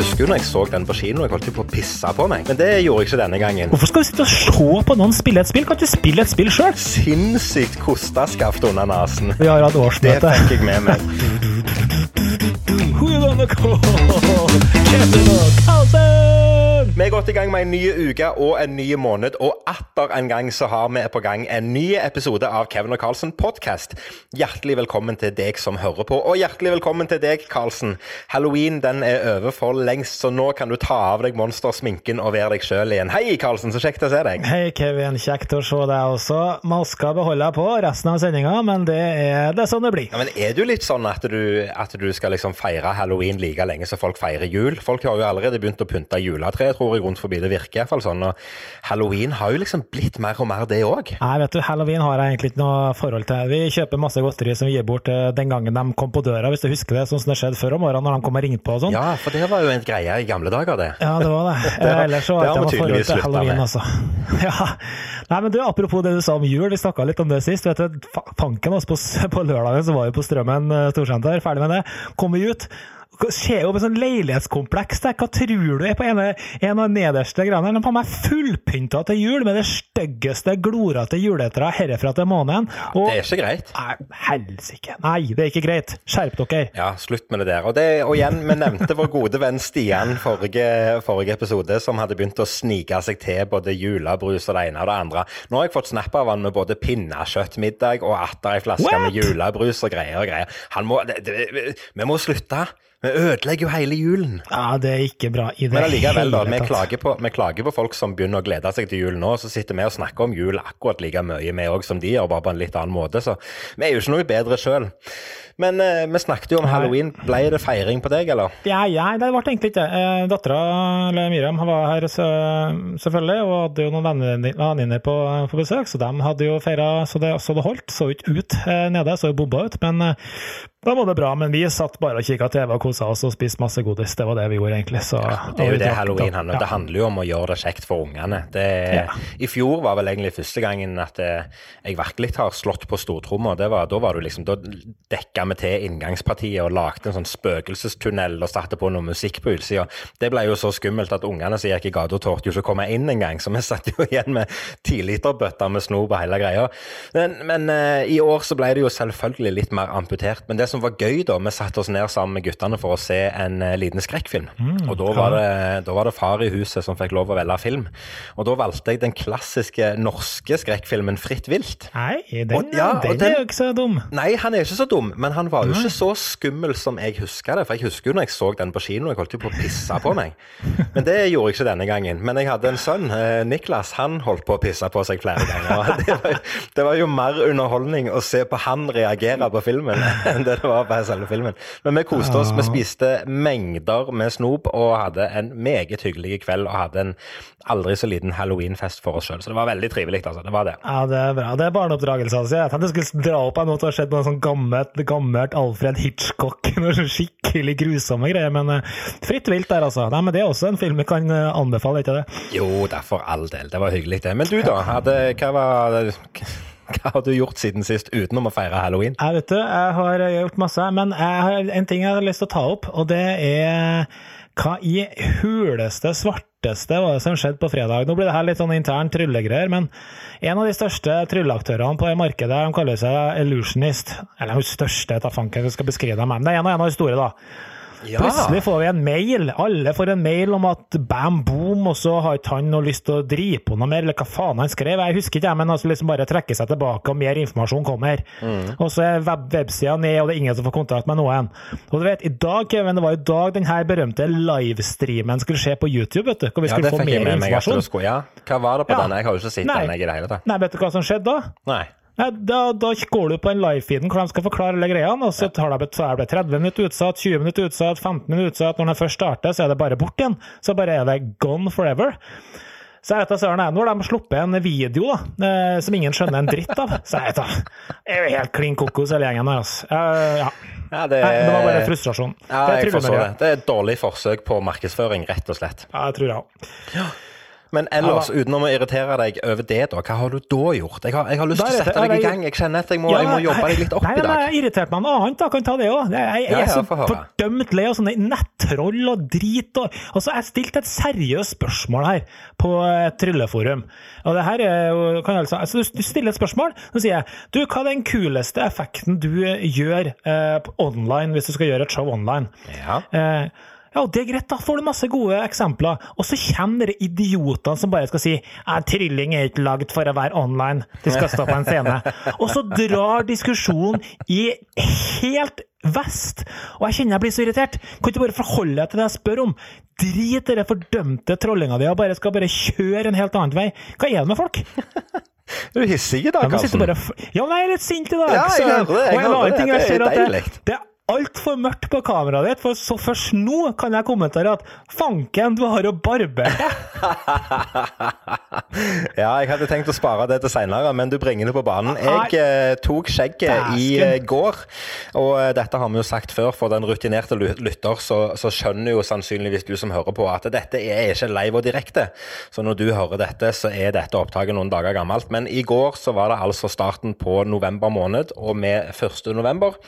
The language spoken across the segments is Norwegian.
husker jo når jeg så den på kino, jeg holdt jo på å pisse på meg. Men det gjorde jeg ikke denne gangen. Hvorfor skal du sitte og se på noen spille et spill? Kan du spille et spill sjøl? Sinnssykt kosteskaft under nesen. Vi har hatt Det årsmøte. fikk jeg med meg. Who you gonna call? Kevin og Carlsen! Vi er godt i gang med en ny uke og en ny måned, og atter en gang så har vi på gang en ny episode av Kevin og Carlsen podcast. Hjertelig velkommen til deg som hører på, og hjertelig velkommen til deg, Carlsen. Halloween den er over for lengst, så nå kan du ta av deg monstersminken og være deg sjøl igjen. Hei, Carlsen, så kjekt å se deg. Hei, Kevin. Kjekt å se deg også. Maska beholder jeg på resten av sendinga, men det er det er sånn det blir. Ja, men Er du litt sånn at du, at du skal liksom feire halloween like lenge som folk feirer jul? Folk har jo allerede begynt å pynte juletre, tror jeg, rundt forbi. Det virker iallfall sånn. Og halloween har jo liksom blitt mer og mer det òg. Nei, vet du, Halloween har jeg egentlig ikke noe forhold til. Vi kjøper masse godteri som vi gir bort eh, den gangen de kom på døra, hvis du husker det, sånn som det skjedde før om morgenen når de kom og ringte på og sånn. Ja, for det var jo en greie i gamle dager, det. Ja, det var det. Det har- Eh, Ellers så har jeg ikke noe forhold til halloween, med. altså. Ja. Nei, men du, Apropos det du sa om jul, vi snakka litt om det sist. vet du, fa- Fanken oss på, på lørdagen så var vi på Strømmen eh, storsenter, ferdig med det. Kom vi ut. Ser jo på sånn leilighetskompleks der. Hva tror du er på ene, en av de nederste greiene? De på meg fullpynta til jul med det styggeste, glorete juletreet herfra til månen. Og Det er ikke greit. Nei, helsike. Nei, det er ikke greit. Skjerp dere. Ja, slutt med det der. Og, det, og igjen, vi nevnte vår gode venn Stian forrige, forrige episode, som hadde begynt å snike seg til både julebrus og det ene og det andre. Nå har jeg fått snap av han med både pinnekjøttmiddag og atter ei flaske med julebrus og greier og greier. Han må, det, det, vi må slutte. Vi ødelegger jo hele julen. Ja, det er ikke bra i det Men allikevel, da. Vi hele tatt. klager, på, vi klager på folk som begynner å glede seg til jul nå. Så sitter vi og snakker om jul akkurat like mye, vi òg, som de gjør, bare på en litt annen måte. Så vi er jo ikke noe bedre sjøl. Men eh, vi snakket jo om halloween. Ble det feiring på deg, eller? Ja, ja, det ble egentlig ikke det. Eh, Dattera, eller Miriam, var her så, selvfølgelig, og hadde jo noen venninner på, på besøk, så de hadde jo feira så, det- så det holdt. Så ikke ut eh, nede, så bomba ut. Men eh, da var det bra. Men vi satt bare og kikka TV og kosa oss og spiste masse godis. Det var det vi gjorde, egentlig. Så, Det er jo det drakk- halloween handler om. ja. Det handler jo om å gjøre det kjekt for ungene. Det, Ja. I fjor var vel egentlig første gangen at eh, jeg virkelig har slått på stortromma. Da var du liksom, da dekka vi til inngangspartiet og lagde en sånn spøkelsestunnel og satte på noe musikk på utsida. Det ble jo så skummelt at ungene som gikk i gata, torde jo ikke å komme inn engang. Så vi satt jo igjen med tiliterbøtter med snop og hele greia. Men, men uh, i år så ble det jo selvfølgelig litt mer amputert. Men det som var gøy, da, vi satte oss ned sammen med guttene for å se en uh, liten skrekkfilm. og da var, det, da var det far i huset som fikk lov å velge film. Og da valgte jeg den klassiske norske skrekkfilmen Fritt vilt. Nei, den, Og- ja, den, den- er jo ikke så dum. Nei, han er ikke så dum, men han var jo ikke så skummel som jeg husker det. For jeg husker jo når jeg så den på kino, jeg holdt jo på å pisse på meg. Men det gjorde jeg ikke denne gangen. Men jeg hadde en sønn, eh, Niklas, han holdt på å pisse på seg flere ganger. Det var, det var jo mer underholdning å se på han reagere på filmen enn det det var på selve filmen. Men vi koste oss, vi spiste mengder med snop og hadde en meget hyggelig kveld og hadde en aldri så liten halloweenfest for oss sjøl. Så det var veldig trivelig, altså. Det var det. Ja, det er bra. Det er barneoppdragelse. Altså. Jeg tenkte jeg skulle dra opp av noe som har skjedd noe sånn gammelt, gammelt Alfred Hitchcock. Noe sånn skikkelig grusomme greier. Men eh, fritt vilt der, altså. Nei, men Det er også en film vi kan eh, anbefale, ikke det? Jo, da for all del. Det var hyggelig, det. Men du, da? Hadde, hva, var, hva har du gjort siden sist utenom å feire halloween? Jeg vet du, jeg har gjort masse, men jeg har en ting jeg har lyst til å ta opp, og det er hva i huleste, svarteste var det som skjedde på fredag? Nå blir det her litt sånn intern tryllegreier, men en av de største trylleaktørene på markedet, de kaller seg Illusionist. Eller de største, ta fanken, jeg skal beskrive dem, men det er en av de store, da. Plutselig får vi en mail. Alle får en mail om at bam, boom, og så har ikke han noe lyst til å drive på noe mer, eller hva faen han skrev. Jeg husker ikke, jeg, men altså liksom bare trekke seg tilbake, og mer informasjon kommer. Og så er web websida ned, og det er ingen som får kontakt med noen. Og du vet, i dag, Kevin, det var i dag den her berømte livestreamen skulle skje på YouTube, vet du. Hvor vi Ja, skulle det få fikk jeg mer med meg at du informasjon. Ja, hva var det på Ja. den? Jeg har jo ikke sett den jeg, i det hele tatt. Nei, vet du hva som skjedde da? Nei. Da, da går du på en livefeeden hvor de skal forklare alle greiene, og så, tar det, så er det 30 minutter utsatt, 20 minutter utsatt, 15 minutter utsatt. Når den først starter, så er det bare bort igjen. Så bare er det gone forever. Så jeg vet da, søren, jeg, Nå har de sluppet en video da, eh, som ingen skjønner en dritt av. Så jeg vet da, det er jo helt klin kokos hele gjengen her. Altså. Ja. Ja, det, Nei, det var bare frustrasjon. Ja, det er jeg forstår det. Det er et dårlig forsøk på markedsføring, rett og slett. Ja, jeg tror jeg òg. Men ellers, utenom å irritere deg over det, da, hva har du da gjort? Jeg har, jeg har lyst til å sette deg i gang. Jeg kjenner at jeg må, Ja, jeg må jobbe deg litt opp nei, i dag. Nei, jeg irriterte meg noe annet, da. Kan ta det òg. Jeg, jeg, Ja, er så fordømt lei av sånne nettroll og drit. Og, altså, jeg stilte et seriøst spørsmål her på et trylleforum. Og det her er kan altså, altså, du- Du stiller et spørsmål, så sier jeg du, hva er den kuleste effekten du eh, gjør eh, online hvis du skal gjøre et show online? Ja. Eh, ja, det er greit, da får du masse gode eksempler. Og så kommer de idiotene som bare skal si at trylling er ikke lagd for å være online, de skal stå på en scene. Og så drar diskusjonen i helt vest. Og jeg kjenner jeg blir så irritert. Kan ikke bare forholde deg til det jeg spør om? Drit i den fordømte trollinga di og bare skal bare kjøre en helt annen vei. Hva er det med folk? Du er hissig i dag, Karsten. Ja, men jeg er litt sint i dag. Ja, jeg hører det, jeg hører det. Det er deilig. det altfor mørkt på kameraet ditt, for så først nå kan jeg kommentere at fanken, du har jo barbert deg. Ja, jeg hadde tenkt å spare det til seinere, men du bringer det på banen. Jeg eh, tok skjegget i eh, går, og eh, dette har vi jo sagt før. For den rutinerte lytter så, så skjønner jo sannsynligvis du som hører på, at dette er ikke live og direkte. Så når du hører dette, så er dette opptaket noen dager gammelt. Men i går så var det altså starten på november måned, og med 1. november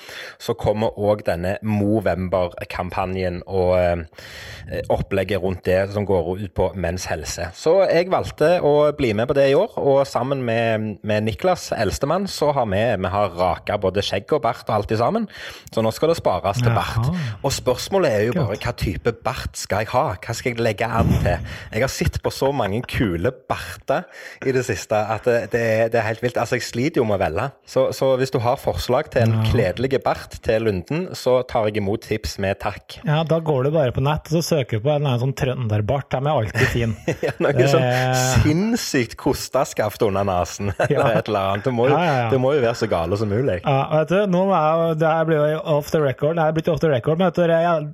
så kommer òg denne Movember-kampanjen og eh, opplegget rundt det som går ut på menns helse. Så jeg valgte å bli med på det i år, og sammen med, med Niklas, eldstemann, så har vi, vi har raka både skjegg og bart og alt i sammen. Så nå skal det spares til bart. Og spørsmålet er jo bare hva type bart skal jeg ha? Hva skal jeg legge an til? Jeg har sett på så mange kule barter i det siste at det, det, det er helt vilt. Altså, jeg sliter jo med å velge. Så, så hvis du har forslag til en kledelig bart til Lunden, så tar jeg imot tips med takk. Ja, da går du bare på nett og så søker du på en sånn trønderbart. De er alltid fine. Ja, noe Det- sånn sinnssykt kostaskaft under nesen. Ja. eller et eller annet. Det må, jo, Ja, ja, det må jo være så gale som mulig. Ja, vet du, nå er det her blir jo off the record. Det her blir ikke off the record, men vet du, det er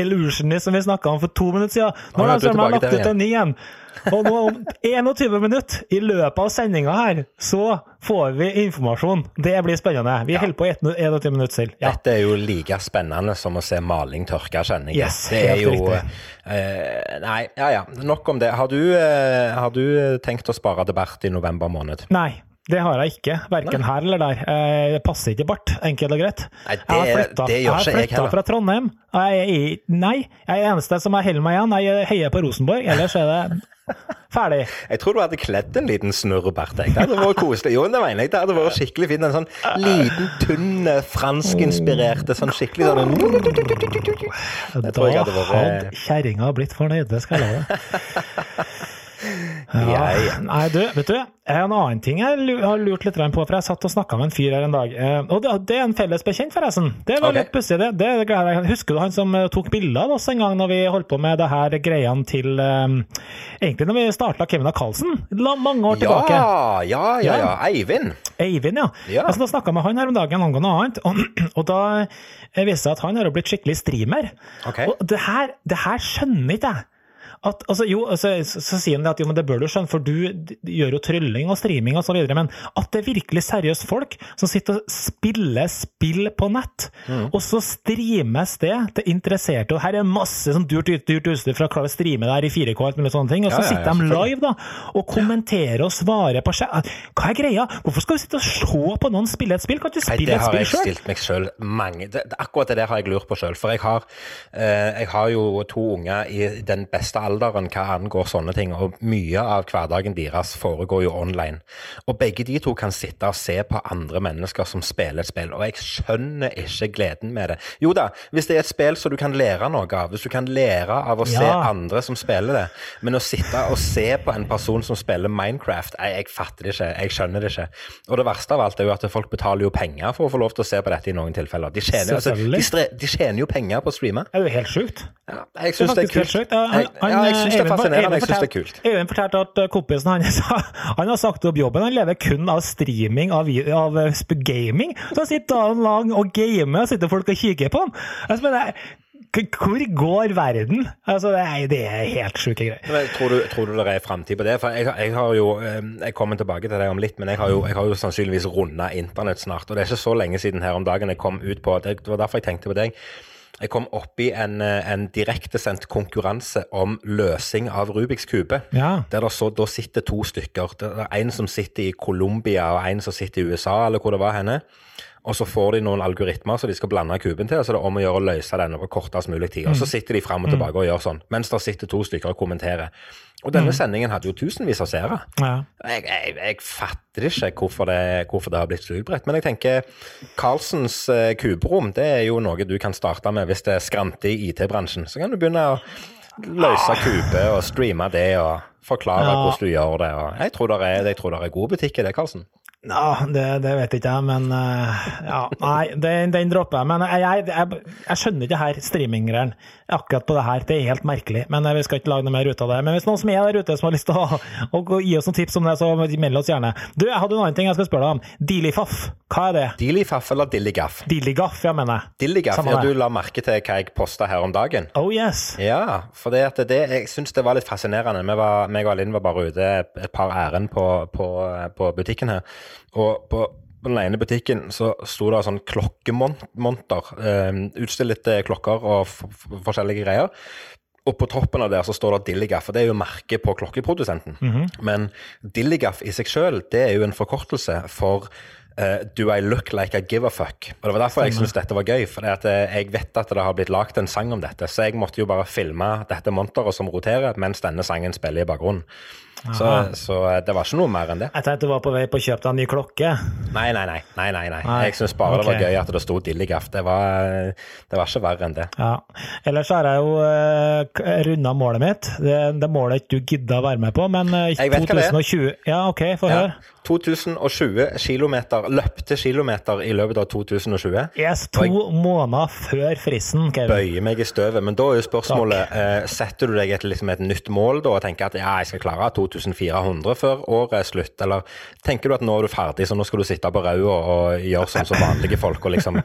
Illusionist som vi snakka om for to minutter siden. Nå har de lagt ut en ny en. Og nå om 21 minutter i løpet av sendinga her, så får vi informasjon. Det blir spennende. Vi holder på i 21 minutter selv. Ja. Dette er jo like spennende som å se maling tørke, kjenner jeg. Yes, det er jo riktig. eh, Nei, ja ja. Nok om det. Har du, eh, har du tenkt å spare til Bert i november måned? Nei. Det har jeg ikke, verken her eller der. Eh, Det passer ikke bart, enkelt og greit. Nei, det- jeg har flytta, jeg har flytta fra Trondheim. Jeg er, nei, jeg er eneste som jeg holder meg igjen. Jeg heier på Rosenborg, ellers er det ferdig. Jeg tror du hadde kledd en liten snurrebart. Det hadde vært koselig. Jo, det mener jeg. Det hadde vært skikkelig fint. En sånn liten, tynn, eh, franskinspirerte, sånn skikkelig sånn Da vært- hadde kjerringa blitt fornøyd, det skal jeg love. Ja. Nei, du, vet du, en annen ting jeg har lurt litt på, for jeg satt og snakka med en fyr her en dag. eh, Og det, er en felles bekjent, forresten. Det var okay. litt pussig, det. det jeg- Husker du han som eh, tok bilder av oss en gang når vi holdt på med det her greiene til um, Egentlig når vi starta Kevin og Carlsen, mange år tilbake. Ja, ja, ja, ja. Eivind. Eivind, ja. Ja. Altså, da snakka med han her om dagen angående annet, og, og da viste det seg at han har blitt skikkelig streamer. Okay. Og det her, det her skjønner ikke jeg. At, altså, jo, altså, så, så sier han det at jo, men det bør du skjønne, for du gjør jo trylling og streaming videre, men at det er virkelig seriøst folk som sitter og spiller spill på nett, Mm. og så streames det til interesserte, og her er masse sånn dyrt, dyrt, dyrt utstyr for å klare å streame det her i 4K og alt mulig sånne ting, og så Ja, ja, ja, sitter de live da, og kommenterer og svarer på seg Hva er greia? Hvorfor skal du sitte og se på noen spille et spill? Kan du ikke Nei, sjøl? det har jeg selv? stilt meg sjøl mange det, det- Akkurat det der har jeg lurt på sjøl. For jeg har, eh, jeg har jo to unger i den beste alderen hva angår sånne ting, og mye av hverdagen deres foregår jo online. Og begge de to kan sitte og se på andre mennesker som spiller et spill, og jeg skjønner ikke gleden med det. Jo da, hvis det er et spill som du kan lære noe av, hvis du kan lære av å se andre som spiller det, men å sitte og se på en person som spiller Minecraft, jeg, jeg fatter det ikke, jeg skjønner det ikke. Og det verste av alt er jo at folk betaler jo penger for å få lov til å se på dette i noen tilfeller. De tjener, altså, de, de tjener jo penger på å streame. Det er jo helt sjukt. Ja, jeg Det syns er det er faktisk helt sjukt. Ja, Jeg, ja, jeg syns det er fascinerende, jeg syns det er kult. Eivind fortalte at uh, kompisen hans han har sagt opp jobben. Han lever kun av streaming av, av uh, gaming. Så han sitter dagen lang og gamer, og sitter folk og kikker på ham. Altså, men det, hvor går verden? Altså, det, er, det er helt sjuke greier. Tror, du, tror du det er framtid på det? For jeg, jeg har jo eh, Jeg kommer tilbake til det om litt, men jeg har jo, jeg har jo sannsynligvis runda internett snart. Og det er ikke så lenge siden her om dagen jeg kom ut på Det var derfor jeg tenkte på deg. Jeg kom opp i en, eh, en direktesendt konkurranse om løsing av Rubiks kube. Ja. Der så da sitter to stykker. Det er en som sitter i Colombia, og en som sitter i USA, eller hvor det var henne. Og så får de noen algoritmer som de skal blande kuben til, så det er om å gjøre å løse denne på kortest mulig tid. Og så sitter de fram og tilbake og gjør sånn, mens det sitter to stykker og kommenterer. Og denne sendingen hadde jo tusenvis av seere. ja. Jeg, jeg, jeg fatter ikke hvorfor det, hvorfor det har blitt så utbredt. Men jeg tenker Carlsens eh, kuberom det er jo noe du kan starte med hvis det skranter i IT-bransjen. Så kan du begynne å løse kube og streame det og forklare Ja. hvordan du gjør det. Og jeg tror det er, jeg tror det er god butikk i det, Carlsen. Ja, det, det vet ikke jeg, men eh, ja, Nei, den, den dropper jeg. Men jeg, jeg, jeg, jeg skjønner ikke her streaminggreiene. Akkurat på det her. Det er helt merkelig. Men eh, vi skal ikke lage noe mer ut av det. Men hvis noen som er der ute som har lyst til å, å å gi oss noen tips om det, så meld oss gjerne. Du, jeg hadde en annen ting jeg skal spørre deg om. Dilifaff, hva er det? Dilifaff eller Dilligaff? Dilligaff, ja, mener jeg. Dilligaff, ja, du la merke til hva jeg posta her om dagen? Oh yes. Ja, for det, at det, jeg syns det var litt fascinerende. Vi var, meg og Linn var bare ute et par ærend på, på, på butikken her. Og på, på den ene butikken så sto det sånn klokkemonter. Eh, utstillet eh, klokker og forskjellige greier. Og på toppen av der så står det Dilligaff, og det er jo merket på klokkeprodusenten. Men Dilligaff i seg sjøl, det er jo en forkortelse for Uh, Do I look like I give a fuck? Og Det var derfor jeg syntes dette var gøy. For jeg vet at det har blitt lagd en sang om dette, så jeg måtte jo bare filme dette monteret som roterer, mens denne sangen spiller i bakgrunnen. Så, så eh, det var ikke noe mer enn det. Jeg tenkte du var på vei på å kjøpe deg en ny klokke. Nei, nei, nei. nei, nei, nei. Jeg syns bare det var gøy at det sto Dilligaff. Det var, det var ikke verre enn det. Ja. Ellers har jeg jo uh, runda målet mitt. Det, det målet ikke du gidda å være med på, men uh, Jeg vet hva det er. 2020 Ja, OK, få Ja. høre. 2020 kilometer, løpte kilometer i løpet av 2020. Yes, to jeg, måneder før fristen, Kevin. Bøyer meg i støvet. Men da er jo spørsmålet uh, Setter du deg et, liksom et nytt mål da og tenker at ja, jeg skal klare 2400 før året er slutt? Eller tenker du at nå er du ferdig, så nå skal du sitte på rauda og gjøre sånn som vanlige folk og liksom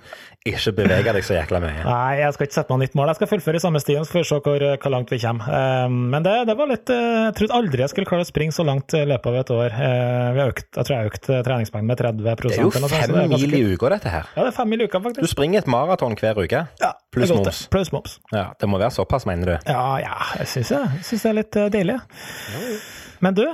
ikke bevege deg så jækla mye? Nei, jeg skal ikke sette meg nytt mål. Jeg skal fullføre i samme stien, så får vi se hvor, hvor langt vi kommer. Eh, men det, det var litt eh, Jeg trodde aldri jeg skulle klare å springe så langt i løpet av et år. Eh, vi har økt, jeg tror jeg har økt eh, treningsmengden med 30 Det er jo fem det er mil i uka, dette her. Ja, det er fem mil i uka, faktisk. Du springer et maraton hver uke. Ja, Pluss moms. Plus moms. Ja, Det må være såpass, mener du? Ja, ja, jeg syns det. Jeg det er litt eh, deilig. Men du,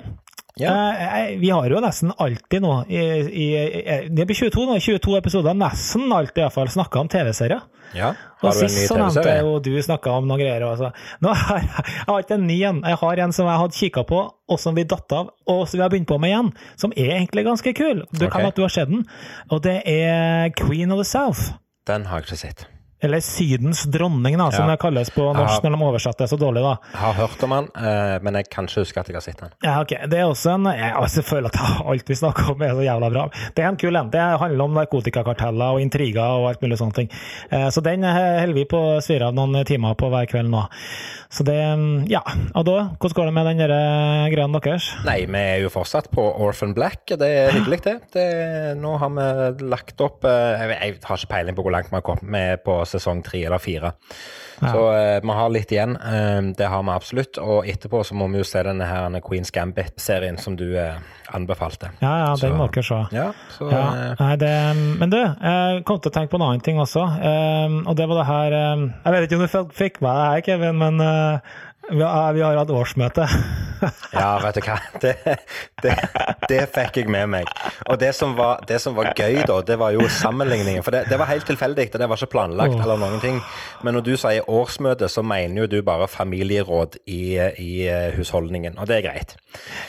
Ja. eh, vi har jo nesten alltid nå i, i, i Det blir 22 nå, 22 episoder, nesten alltid iallfall, snakka om TV-serier. Ja. Har du en ny TV-serie? jo du snakka om noen greier. Altså. Nå har jeg, har ikke en ny en. Jeg har en som jeg hadde kikka på, og som vi datt av, og som vi har begynt på med igjen. Som er egentlig ganske kul. Du kan at du har sett den. Og det er Queen of the South. Den har jeg ikke sett. Eller Sydens dronning, da, som Ja. det kalles på norsk når de oversetter det så dårlig. da. Jeg har hørt om den, eh, men jeg kan ikke huske at jeg har sett han. Ja, ok. Det er også en Jeg altså, føler at alt vi snakker om er så jævla bra. Det er en kul en. Det handler om narkotikakarteller og intriger og alt mulig sånne ting. Eh, Så den eh, holder vi på å svire av noen timer på hver kveld nå. Så det mm, Ja. Og da, hvordan går det med den greia deres? Nei, vi er jo fortsatt på Orphan Black. Det er hyggelig, det. det nå har vi lagt opp Jeg, jeg har ikke peiling på hvor langt vi har kommet. Er på sesong tre eller fire. Så eh, vi har litt igjen. eh, det har vi absolutt. Og etterpå så må vi jo se denne her Queen's Gambit-serien som du eh, anbefalte. Ja, ja, den må dere se. Ja, så Ja, eh, nei, det, men du, jeg kom til å tenke på en annen ting også. eh, og det var det her eh, Jeg vet ikke om du fikk- med deg det her, Kevin, men eh, vi, har, vi har hatt årsmøte. Ja, vet du hva. Det, det, det fikk jeg med meg. Og det som, var, det som var gøy, da, det var jo sammenligningen. For det, det var helt tilfeldig, og det var ikke planlagt eller noen ting. Men når du sier årsmøte, så mener jo du bare familieråd i, i eh, husholdningen, og det er greit.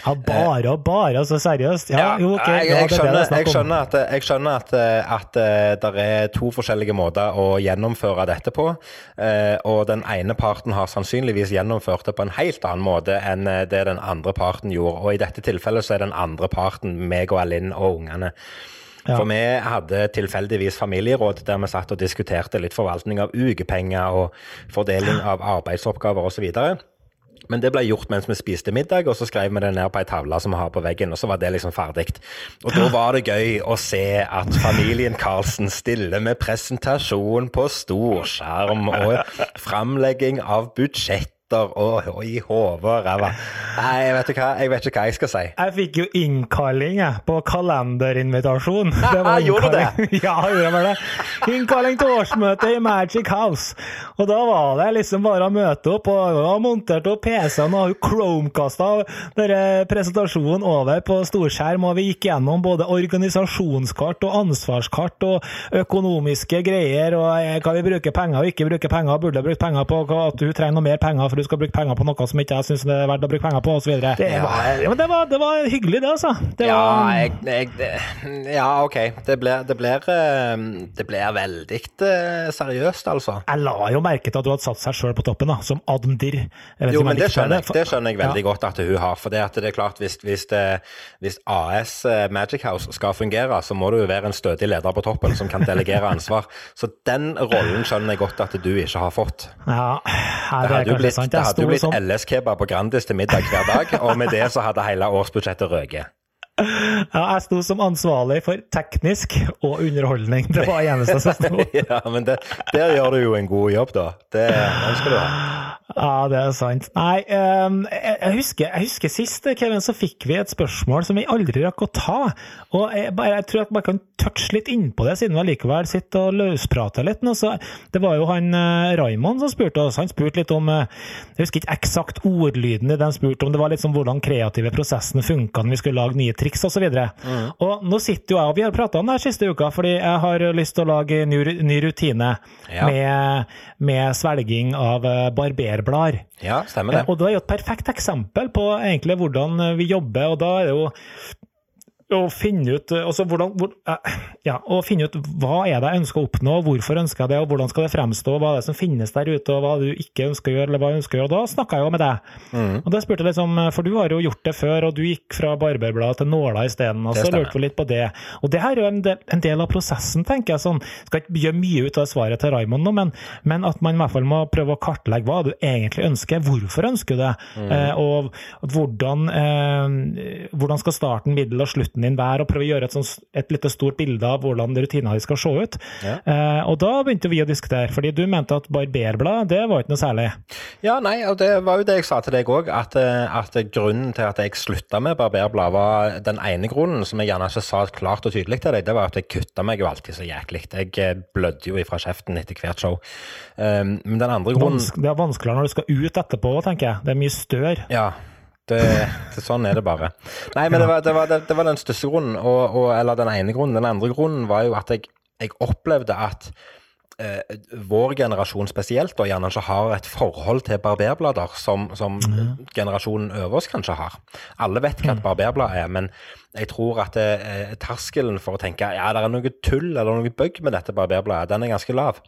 Ja, bare og bare, altså seriøst. Ja, jo, ok. jeg, jeg, er skjønner, er jeg skjønner at, jeg skjønner at, eh, at det er to forskjellige måter å gjennomføre dette på. eh, Og den ene parten har sannsynligvis gjennomført det på en helt annen måte enn eh, det den andre parten gjorde. Og i dette tilfellet så er den andre parten meg og Alinn og ungene. Ja. For vi hadde tilfeldigvis familieråd der vi satt og diskuterte litt forvaltning av ukepenger og fordeling av arbeidsoppgaver osv. Men det ble gjort mens vi spiste middag, og så skrev vi det ned på ei tavle som vi har på veggen, og så var det liksom ferdig. Og da var det gøy å se at familien Karlsen stiller med presentasjon på storskjerm og framlegging av budsjett latter og, i hodet og ræva. Nei, jeg vet, ikke hva, jeg vet ikke hva jeg skal si. Jeg fikk jo innkalling jeg, på kalenderinvitasjon. Ja, gjorde du det? Ja, gjorde jeg det. Innkalling til årsmøte i Magic House. Og da var det liksom bare å møte opp, og jeg har montert opp PC-en og Chromecasta presentasjonen over på storskjerm, og vi gikk gjennom både organisasjonskart og ansvarskart og økonomiske greier, og eh, hva vi bruker penger og ikke bruker penger, burde brukt penger på, at du trenger noe mer penger for du skal bruke penger på noe som ikke jeg syns det er verdt å bruke penger på, osv. Det, var, ja, det, var, det var hyggelig, det, altså. Det ja, var, jeg, jeg, det, ja, OK. Det blir, det blir, eh, det blir veldig eh, seriøst, altså. Jeg la jo merke til at du hadde satt seg sjøl på toppen, da, som admdir. Jo, men det skjønner jeg, det skjønner jeg veldig ja. godt at hun har. For det, det er klart, hvis, hvis, hvis, AS Magic House skal fungere, så må du jo være en stødig leder på toppen som kan delegere ansvar. Så den rollen skjønner jeg godt at du ikke har fått. Ja, her, det hadde jo blitt, det hadde jo blitt LS-kebab på Grandis til middag hver dag, og med det så hadde hele årsbudsjettet røket. Ja, jeg sto som ansvarlig for teknisk og underholdning. Det var det eneste som sto. ja, men det, der gjør du jo en god jobb, da. Det ønsker du. Ja, det er sant. Nei, um, jeg, husker, jeg, husker, sist, Kevin, så fikk vi et spørsmål som vi aldri rakk å ta. Og jeg, bare, jeg tror at man kan touche litt innpå det, siden vi likevel sitter og løsprater litt. Nå, så, det var jo han uh, Raymond som spurte oss. Han spurte litt om uh, Jeg husker ikke eksakt ordlyden i den spurte om. Det var litt sånn hvordan kreative prosessen funka når vi skulle lage nye triks osv. Mm. Og nå sitter jo jeg og vi har prata om det her siste uka, fordi jeg har lyst til å lage ny, ny rutine ja. med, med, svelging av barberblader. Ja, stemmer det. Eh, og det er jo et perfekt eksempel på egentlig hvordan eh, vi jobber, og da er det jo å finne ut, altså hvordan, hvor, eh, ja, å finne ut hva er det jeg ønsker å oppnå, hvorfor ønsker jeg det, og hvordan skal det fremstå, hva er det som finnes der ute, og hva du ikke ønsker å gjøre, eller hva jeg ønsker å gjøre. Og da snakka jeg jo med deg. Mm. Og da spurte jeg liksom, For du har jo gjort det før, og du gikk fra barberbladet til nåla isteden. Og så lurte vi litt på det. Og det her er jo en del, en del, av prosessen, tenker jeg. sånn, Skal ikke gjøre mye ut av svaret til Raymond nå, men, men, at man i hvert fall må prøve å kartlegge hva du egentlig ønsker, hvorfor ønsker du det, mm. eh, og hvordan, eh, hvordan skal starten, middel og slutten din være, og prøve å gjøre et, sånt, et litt stort bilde av hvordan rutinene skal se ut. Ja. Eh, og da begynte vi å diskutere, fordi du mente at barberblad, det var ikke noe særlig? Ja, nei, og det var jo det jeg sa til deg òg, at, eh, at, grunnen til at jeg slutta med barberblad, var den ene grunnen som jeg gjerne ikke sa klart og tydelig til deg, det var at jeg kutta meg jo alltid så jæklig. Jeg eh, blødde jo ifra kjeften etter hvert show. Um, men den andre grunnen Det er vanskeligere når du skal ut etterpå, tenker jeg. Det er mye stør. Ja, det, det, sånn er det bare. Nei, men det var, det var, det var den største grunnen, og, og, eller den ene grunnen. Den andre grunnen var jo at jeg, jeg opplevde at eh, vår generasjon spesielt og gjerne ikke har et forhold til barberblader som, som mm. generasjonen over oss kanskje har. Alle vet hva et mm. barberblad er, men jeg tror at eh, terskelen for å tenke ja, det er noe tull eller noe bøgg med dette barberbladet, den er ganske lav.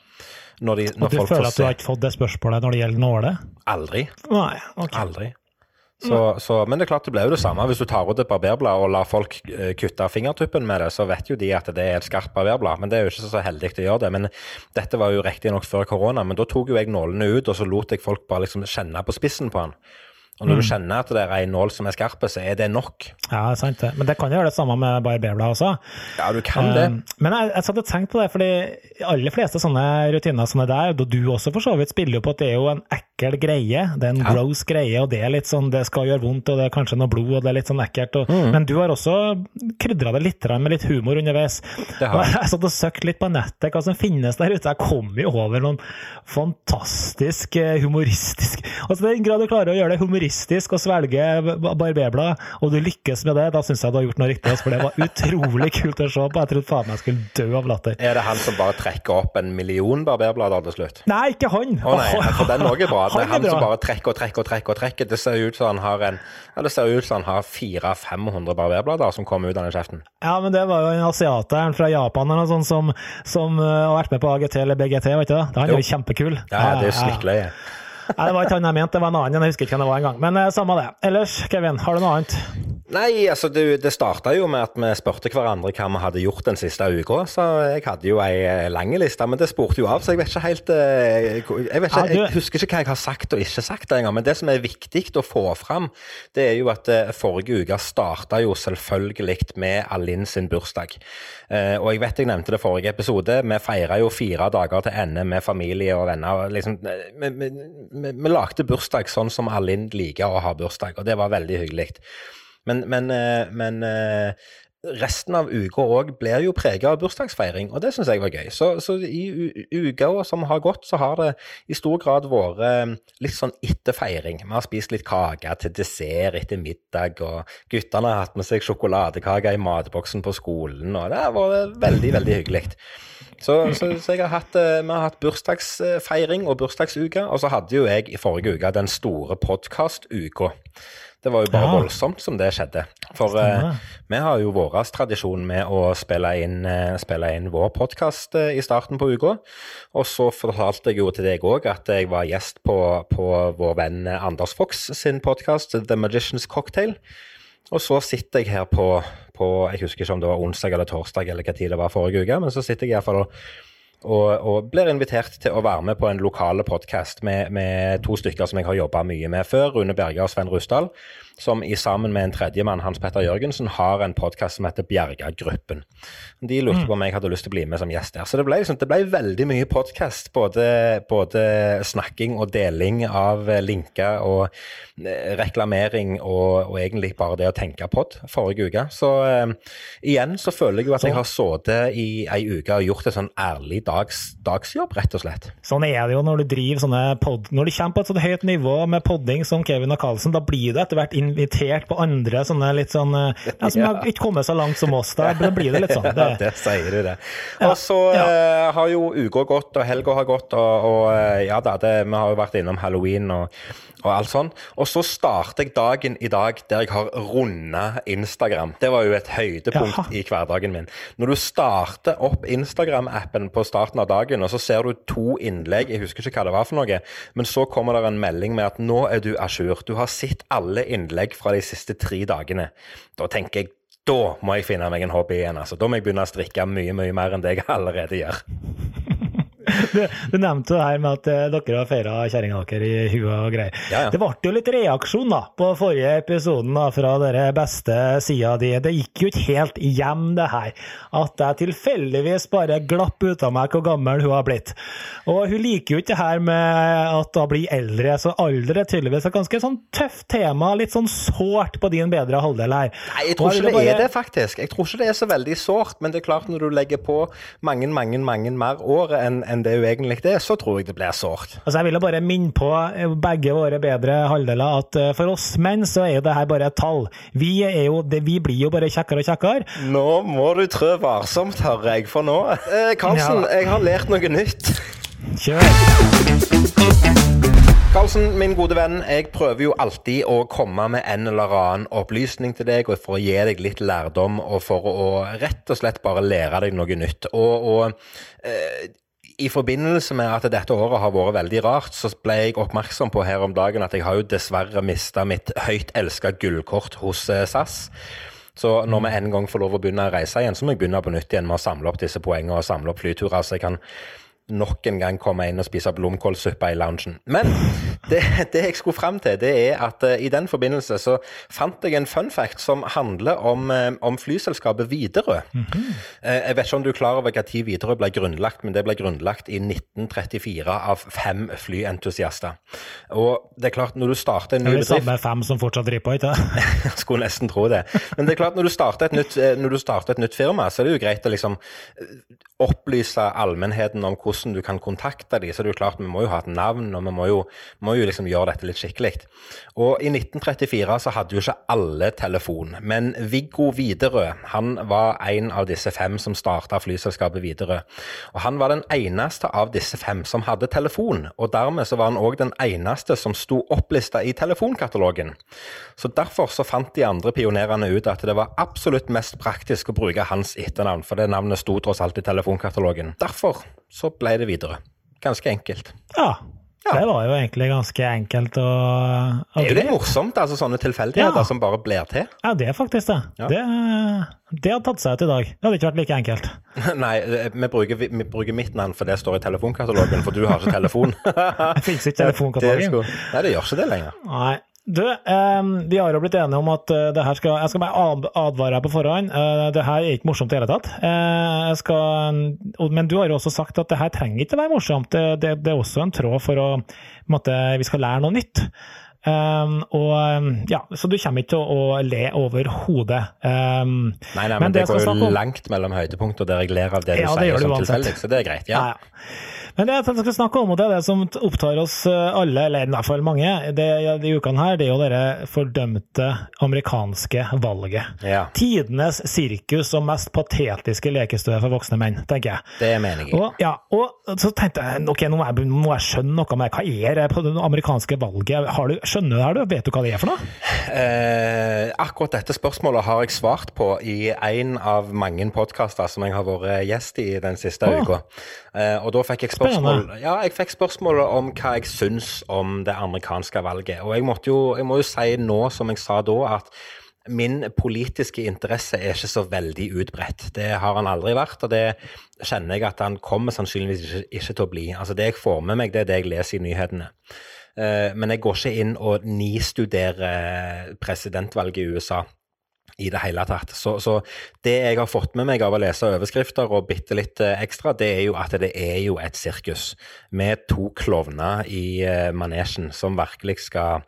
Når de, når og du føler at du har ikke fått det spørsmålet når det gjelder nåle? Aldri. Nei, okay. Aldri. Så, så, men det er klart det blir jo det samme. Hvis du tar ut et barberblad og lar folk eh, kutte fingertuppen med det, så vet jo de at det er et skarpt barberblad. Men det er jo ikke så heldig å gjøre det. Men dette var jo riktignok før korona. Men da tok jo jeg nålene ut, og så lot jeg folk bare liksom kjenne på spissen på den. Og når mm. du kjenner at det er en nål som er skarp, så er det nok. Ja, det er sant det. Men det kan jo gjøre det samme med barberblad også. Ja, du kan det. Um, men jeg, jeg satt og tenkte på det, fordi aller fleste sånne rutiner som det der, og du også for så vidt, spiller jo på at det er jo en ekkel greie. Det er en ja. gross greie, og det er litt sånn, det skal gjøre vondt, og det er kanskje noe blod, og det er litt sånn ekkelt. Og, mm. Men du har også krydra det litt med litt humor underveis. Det har. Jeg satt og søkte litt på nettet hva som finnes der ute. Jeg kom jo over noen fantastisk eh, humoristisk Altså, i den grad du klarer å gjøre det humoristisk og svelge barberblad, og du lykkes med det, da syns jeg du har gjort noe riktig. For det var utrolig kult å se på. Jeg trodde faen meg jeg skulle dø av latter. Er det han som bare trekker opp en million barberblader til slutt? Nei, ikke han. Å nei, for den òg er bra. Det er han, som bare trekker og trekker og trekker. og trekker. Det ser ut som han har en ja, det ser ut som han har 400-500 barberblader som kommer ut av den kjeften. Ja, men det var jo en asiater fra Japan eller noe sånt som, som uh, har vært med på AGT eller BGT, vet du det? Han er jo kjempekul. Ja, det er jo snikkløye. Nei, det var ikke han jeg mente, det var en annen. Jeg husker ikke hvem det var engang. Men eh, samme det. Ellers, Kevin, har du noe annet? Nei, altså det, det starta jo med at vi spurte hverandre hva vi hadde gjort den siste uka. Så jeg hadde jo ei eh, lang liste, men det spurte jo av, så jeg vet ikke helt eh, Jeg, vet ikke, jeg husker ikke hva jeg har sagt og ikke sagt engang. Men det som er viktig å få fram, det er jo at eh, forrige uke starta jo selvfølgelig med Alin sin bursdag. Og jeg vet jeg nevnte det forrige episode, vi feira jo fire dager til ende med familie og venner. Liksom, vi, vi, lagde bursdag sånn som Arlind liker å ha bursdag, og det var veldig hyggelig. Men, men, eh, men eh, resten av uka òg blir jo prega av bursdagsfeiring, og det syns jeg var gøy. Så, så i uka som har gått, så har det i stor grad vært eh, litt sånn etterfeiring. Vi har spist litt kake til dessert etter middag, og guttene har hatt med seg sjokoladekake i matboksen på skolen, og det har vært veldig, veldig hyggelig. Så, så, så har hatt, vi har hatt bursdagsfeiring og bursdagsuke, og så hadde jo jeg i forrige uke den store podkastuka. Det var jo bare ja. voldsomt som det skjedde. For uh, vi har jo vår tradisjon med å spille inn, uh, spille inn vår podkast uh, i starten på uka. Og så fortalte jeg jo til deg òg at jeg var gjest på, på vår venn Anders Fox sin podkast The Magician's Cocktail. Og så sitter jeg her på, på, Jeg husker ikke om det var onsdag eller torsdag eller hva tid det var forrige uke, men så sitter jeg iallfall og og, og, blir invitert til å være med på en lokale podkast med, med, to stykker som jeg har jobba mye med før, Rune Berge og Sven Rusdal, som i sammen med en tredjemann, Hans Petter Jørgensen, har en podkast som heter Bjerga-gruppen. De lurte mm. på om jeg hadde lyst til å bli med som gjest der. Så det ble, liksom, det ble veldig mye podkast. Både, både, snakking og deling av linker og eh, reklamering og, og, egentlig bare det å tenke pod forrige uke. Så uh, igjen så føler jeg jo at jeg har sittet i ei uke og gjort en sånn ærlig dags, dagsjobb, rett og slett. Sånn er det jo når du driver sånne pod... Når du kommer på et sånt høyt nivå med podding som Kevin og Carlsen, da blir du etter hvert invitert på andre sånne litt sånn ja, Som har ikke kommet så langt som oss. Da, blir det litt sånn. Det, det sier du, det. Og så ja, uh, har jo uka gått, og helga har gått, og, og uh, ja da, det, vi har jo vært innom halloween og og alt sånn. Og så starter jeg dagen i dag der jeg har runda Instagram. Det var jo et høydepunkt Jaha. i hverdagen min. Når du starter opp Instagram-appen på starten av dagen, og så ser du to innlegg, jeg husker ikke hva det var for noe, men så kommer det en melding med at nå er du a jour. Du har sett alle innlegg fra de siste tre dagene. Da tenker jeg da må jeg finne meg en hobby igjen. altså. Da må jeg begynne å strikke mye mye mer enn det jeg allerede gjør. Du, du, nevnte det her med at eh, dere har feira kjerringa deres i huet og greier. Ja, ja. Det ble jo litt reaksjon da, på forrige episoden da, fra dere beste sida di. Det gikk jo ikke helt hjem, det her. At jeg tilfeldigvis bare glapp ut av meg hvor gammel hun har blitt. Og hun liker jo ikke det her med at hun blir eldre, så alder er tydeligvis et ganske sånn tøft tema. Litt sånn sårt på din bedre halvdel her. Nei, jeg tror ikke det, bare... er det, faktisk. Jeg tror ikke det er så veldig sårt, men det er klart når du legger på mange, mange, mange mer år enn enn det jo egentlig er, så tror jeg det blir sårt. Altså, jeg vil bare minne på eh, begge våre bedre halvdeler at eh, for oss menn så er jo det her bare et tall. Vi, jo, vi blir jo bare kjekkere og kjekkere. Nå må du trø varsomt, hører jeg, for nå eh, Karlsen, ja. jeg har lært noe nytt. Kjør. Karlsen, min gode venn, jeg prøver jo alltid å komme med en eller annen opplysning til deg, og for å gi deg litt lærdom, og for å rett og slett bare lære deg noe nytt. Og, og eh, i forbindelse med at dette året har vært veldig rart, så ble jeg oppmerksom på her om dagen at jeg har jo dessverre mista mitt høyt elska gullkort hos eh, SAS. Så når vi en gang får lov å begynne å reise igjen, så må jeg begynne på nytt igjen med å samle opp disse poengene og samle opp flyturer, så jeg kan nok en gang komme inn og spise blomkålsuppe i loungen. Men det, det, jeg skulle fram til, det er at uh, i den forbindelse så fant jeg en fun fact som handler om, uh, om flyselskapet Widerøe. Mm -hmm. uh, jeg vet ikke om du er klar over når Widerøe ble grunnlagt, men det ble grunnlagt i 1934 av fem flyentusiaster. Og det er klart, når du starter en ny bedrift Det er det samme fem som fortsatt driver på, ikke sant? skulle nesten tro det. Men det er klart, når du starter et nytt, når du starter et nytt firma, så er det jo greit å liksom opplyse allmennheten om hvordan du kan kontakte dem. Så det er jo klart, vi må jo ha et navn, og vi må jo, må jo liksom gjøre dette litt skikkelig. Og i 1934 så hadde jo ikke alle telefon, men Viggo Widerøe han var en av disse fem som starta flyselskapet Widerøe. Og han var den eneste av disse fem som hadde telefon, og dermed så var han òg den eneste som sto opplista i telefonkatalogen. Så derfor så fant de andre pionerene ut at det var absolutt mest praktisk å bruke hans etternavn, for det navnet sto tross alt i telefonkatalogen. Derfor så ble det videre. Ganske enkelt. Ja, Ja. Det var jo egentlig ganske enkelt å Det er jo litt morsomt, altså sånne tilfeldigheter Ja. som bare blir til. Ja, det er faktisk det. Ja. Det, det hadde tatt seg ut i dag. Det hadde ikke vært like enkelt. Nei, vi bruker, vi bruker mitt navn, for det står i telefonkatalogen, for du har ikke telefon. Det finnes ikke Det telefonkatalogen. Nei, det gjør ikke det lenger. Nei. Du, eh, vi har jo blitt enige om at eh, det her skal Jeg skal bare ad- advare deg på forhånd. Eh, det her er ikke morsomt i det hele tatt. Eh, jeg skal, og- men du har jo også sagt at det her trenger ikke være morsomt. Det, det, det er også en tråd for å måtte, Vi skal lære noe nytt. Um, og ja, Så du kommer ikke til å, å le over hodet. Um, Nei, nei, Men men, det det går jo langt mellom høydepunkter der jeg ler av det du Ja, det sier det som tilfeldig, så det er greit. Ja. ja. ja. Men det jeg tenkte jeg skulle snakke om, og det er det som opptar oss eh, alle, eller i hvert fall mange, det, de ukene her, det er jo det fordømte amerikanske valget. ja. Tidenes sirkus og mest patetiske lekestue for voksne menn, tenker jeg. Det er meningen. Og, ja, og så tenkte jeg ok, nå må jeg, må jeg skjønne noe med hva er det på det amerikanske valget. Har du, skjønner du det her, du? Vet du hva det er for noe? Eh, akkurat dette spørsmålet har jeg svart på i en av mange podkaster som jeg har vært gjest i den siste oh. uka. Eh, og da fikk jeg spørsmål Ja, jeg fikk spørsmålet om hva jeg syns om det amerikanske valget. Og jeg jo, jeg må jo si nå, som jeg sa da, at min politiske interesse er ikke så veldig utbredt. Det har han aldri vært, og det kjenner jeg at han kommer sannsynligvis ikke, ikke til å bli. Altså Det jeg får med meg, det er det jeg leser i nyhetene. Eh, Men jeg går ikke inn og nistuderer presidentvalget i USA i det hele tatt. Så, så det jeg har fått med meg av å lese overskrifter og bitte litt eh, ekstra, det er jo at det er jo et sirkus med to klovner i eh, manesjen som virkelig skal